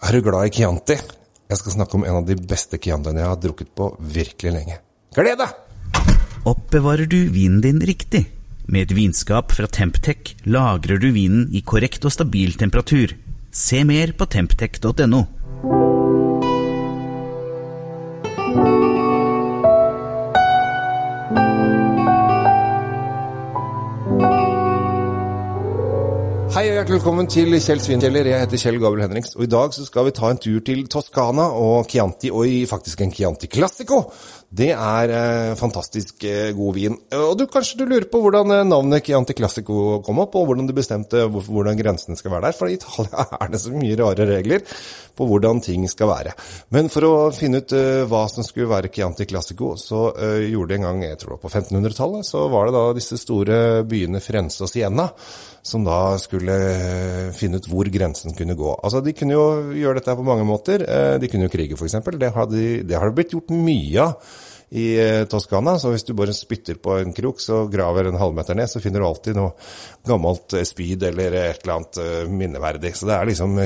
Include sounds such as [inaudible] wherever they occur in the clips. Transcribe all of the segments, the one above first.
Er du glad i Chianti? Jeg skal snakke om en av de beste Chiantiene jeg har drukket på virkelig lenge. Gled deg! Oppbevarer du vinen din riktig? Med et vinskap fra Temptec lagrer du vinen i korrekt og stabil temperatur. Se mer på temptec.no. velkommen til Kjell Svinkjeller. Jeg heter Kjell Gabriel Henriks, og i dag så skal vi ta en tur til Toskana og Chianti, og i faktisk en Chianti Classico. Det er eh, fantastisk eh, god vin. Og du, kanskje du lurer på hvordan eh, navnet Chianti Classico kom opp, og hvordan du bestemte hvor, hvordan grensene skal være der, for i Italia [laughs] er det så mye rare regler på hvordan ting skal være. Men for å finne ut eh, hva som skulle være Chianti Classico, så eh, gjorde de en gang, jeg tror det var på 1500-tallet, så var det da disse store byene Firenze og Siena som da skulle eh, finne ut hvor grensen kunne gå. Altså, De kunne jo gjøre dette på mange måter. De kunne jo krige, f.eks. Det har det blitt gjort mye av i eh, Toskana. Så hvis du bare spytter på en krok, så graver en halvmeter ned, så finner du alltid noe gammelt spyd eller et eller annet minneverdig. Så det er liksom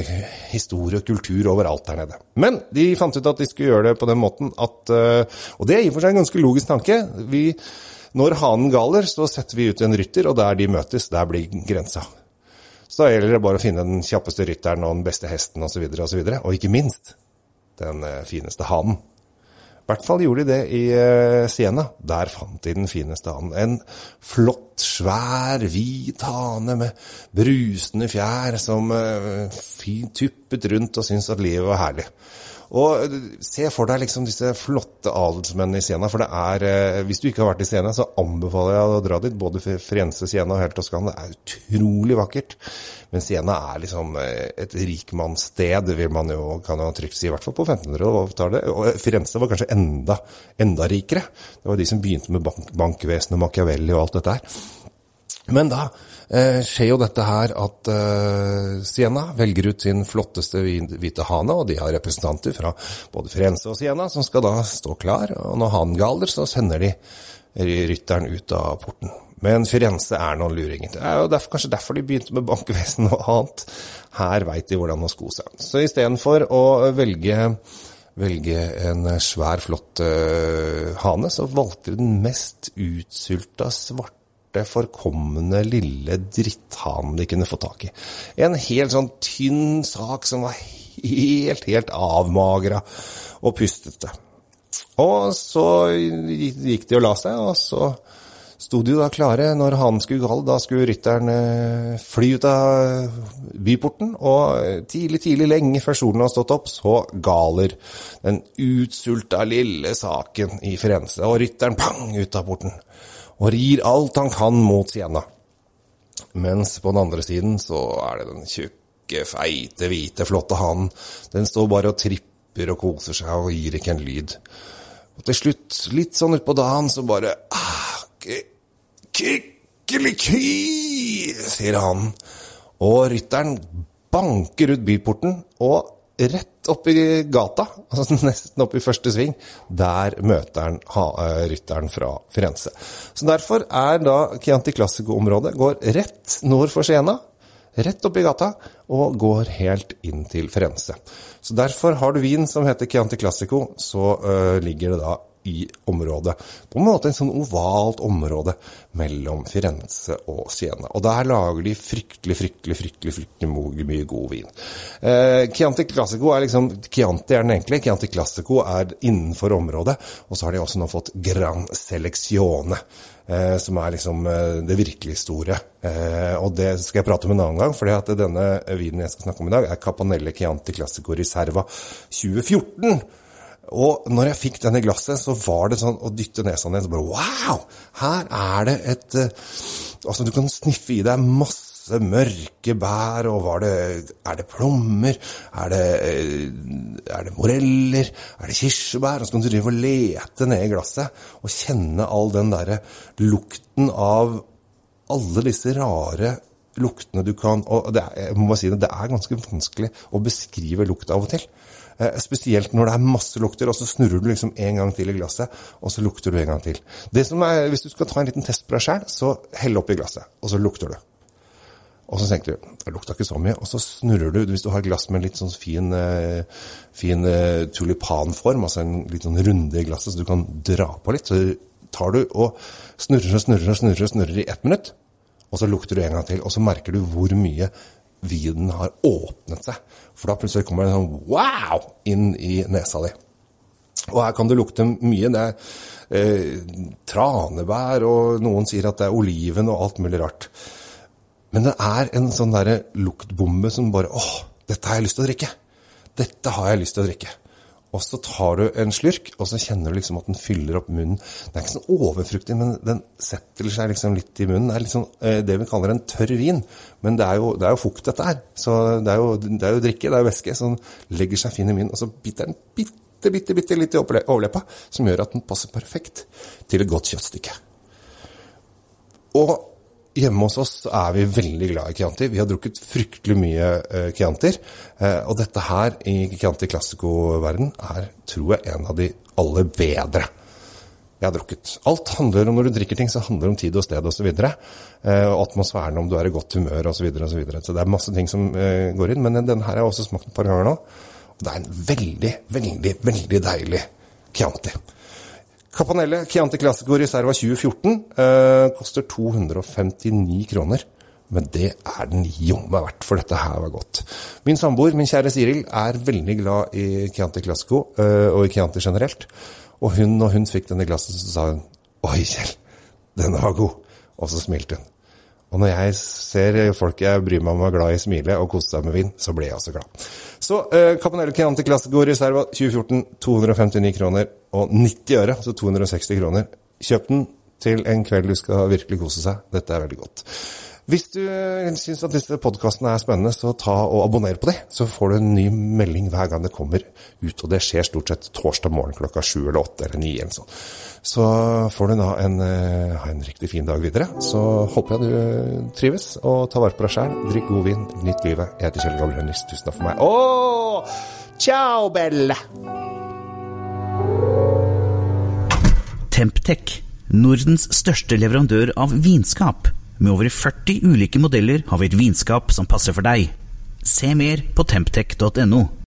historie og kultur overalt der nede. Men de fant ut at de skulle gjøre det på den måten at Og det er i og for seg en ganske logisk tanke. Vi når hanen galer, så setter vi ut en rytter, og der de møtes, der blir grensa. Så da gjelder det bare å finne den kjappeste rytteren og den beste hesten osv., og, så videre, og ikke minst den fineste hanen. I hvert fall gjorde de det i Siena. Der fant de den fineste hanen. En flott, svær, hvit hane med brusende fjær som fint tuppet rundt og syntes at livet var herlig. Og Se for deg liksom disse flotte adelsmennene i Siena. For det er, hvis du ikke har vært i Siena, så anbefaler jeg å dra dit. Både Firenze, Siena og hele Toskana. Det er utrolig vakkert. Men Siena er liksom et rikmannssted, vil man jo, kan jo trygt si. I hvert fall på 1500-tallet. Og Firenze var kanskje enda, enda rikere. Det var de som begynte med bank bankvesenet, Machiavelli og alt dette her. Men da eh, skjer jo dette her at eh, Siena velger ut sin flotteste hvite hane, og de har representanter fra både Firenze og Siena som skal da stå klar. Og når hanen galer, så sender de rytteren ut av porten. Men Firenze er noen luringer. Det er jo derfor, kanskje derfor de begynte med bankvesen og annet. Her veit de hvordan å sko seg. Så istedenfor å velge velge en svær, flott uh, hane, så valgte de den mest utsulta svarte forkomne lille dritthanen de kunne få tak i. En helt sånn tynn sak som var helt, helt avmagra og pustete. Og så gikk de og la seg, og så sto de jo da klare når hanen skulle gale. Da skulle rytteren fly ut av byporten, og tidlig, tidlig, lenge før solen har stått opp, så galer den utsulta lille saken i Firenze, og rytteren pang ut av porten og rir alt han kan mot Siena. Mens på den andre siden så er det den tjukke, feite, hvite, flotte hanen. Den står bare og tripper og koser seg og gir ikke en lyd. Og til slutt, litt sånn utpå dagen, så bare ah, Kykkelikky, sier hanen. Og rytteren banker ut byporten, og rett opp i gata, [laughs] altså nesten opp i første sving, der møter han rytteren fra Firenze. Så derfor er da Chianti Classico-området går rett nord for Siena, rett opp i gata, og går helt inn til Firenze. Så derfor har du vin som heter Chianti Classico, så uh, ligger det da i området. På en måte en sånn ovalt område mellom Firenze og Siena. Og der lager de fryktelig, fryktelig, fryktelig fryktelig mye god vin. Eh, Chianti Classico er liksom Chianti er den enkle. Chianti Classico er innenfor området. Og så har de også nå fått Gran Selezione. Eh, som er liksom eh, det virkelig store. Eh, og det skal jeg prate om en annen gang, for denne vinen jeg skal snakke om i dag, er Capanelle Chianti Classico Riserva 2014. Og når jeg fikk den i glasset, så var det sånn å dytte nesa ned så bare Wow! Her er det et Altså, du kan sniffe i deg masse mørke bær, og var det Er det plommer? Er det, er det moreller? Er det kirsebær? Og så kan du drive og lete ned i glasset og kjenne all den derre lukten av alle disse rare luktene du kan Og det er, jeg må bare si det, det er ganske vanskelig å beskrive lukt av og til. Spesielt når det er masse lukter, og så snurrer du liksom en gang til i glasset, og så lukter du en gang til. Det som er, Hvis du skal ta en liten test på deg sjæl, så hell oppi glasset, og så lukter du. Og så tenker du det lukta ikke så mye, og så snurrer du Hvis du har glass med litt sånn fin, eh, fin eh, tulipanform, altså en litt sånn runde i glasset så du kan dra på litt, så tar du og snurrer og snurrer og snurrer, snurrer i ett minutt. Og så lukter du en gang til, og så merker du hvor mye vinen har åpnet seg. For da plutselig kommer det en sånn wow inn i nesa di. Og her kan det lukte mye. Det er eh, tranebær, og noen sier at det er oliven og alt mulig rart. Men det er en sånn derre luktbombe som bare åh, dette har jeg lyst til å drikke. Dette har jeg lyst til å drikke. Og så tar du en slurk, og så kjenner du liksom at den fyller opp munnen. Den er ikke sånn overfruktig, men den setter seg liksom litt i munnen. Det er liksom det vi kaller en tørr vin. Men det er jo, det er jo fukt, dette her. Så det er, jo, det er jo drikke, det er jo væske. Så den legger seg fin i munnen, og så biter den bitte, bitte, bitte litt i overleppa, som gjør at den passer perfekt til et godt kjøttstykke. Og Hjemme hos oss er vi veldig glad i Chianti. Vi har drukket fryktelig mye uh, Chiantier. Uh, og dette her i Chianti Classico-verden er, tror jeg, en av de aller bedre jeg har drukket. Alt handler om, når du drikker ting, så handler det om tid og sted osv. Og, uh, og atmosfæren, om du er i godt humør osv. Så, videre, og så, videre. så det er masse ting som går inn. Men denne her har jeg også smakt et par ganger nå. Og det er en veldig, veldig, veldig deilig Chianti. Capanelle Chianti Classico Reserva 2014 eh, koster 259 kroner. Men det er den jommen verdt, for dette her var godt. Min samboer, min kjære Siril, er veldig glad i Chianti Classico eh, og i Chianti generelt. Og hun, når hun fikk denne glasset, så sa hun Oi, Kjell, denne var god. Og så smilte hun. Og når jeg ser folk jeg bryr meg om er glad i smile og kose seg med vin, så blir jeg også glad. Så eh, Campanelle Chianti Classico Reserva 2014, 259 kroner og 90 øre, altså 260 kroner. Kjøp den til en kveld du skal virkelig kose seg. Dette er veldig godt. Hvis du syns at disse podkastene er spennende, så ta og abonner på dem. Så får du en ny melding hver gang det kommer ut. Og det skjer stort sett torsdag morgen klokka sju eller åtte eller ni. eller sånn. Så får du da en, uh, ha en riktig fin dag videre. Så håper jeg du uh, trives, og ta vare på deg sjæl. Drikk god vin, nytt livet. Jeg heter Kjell Gabriel Henriks. Tusen takk for meg. Ååå! Ciao, Belle! Temptec, Nordens største leverandør av vinskap. Med over 40 ulike modeller har vi et vinskap som passer for deg. Se mer på temptec.no.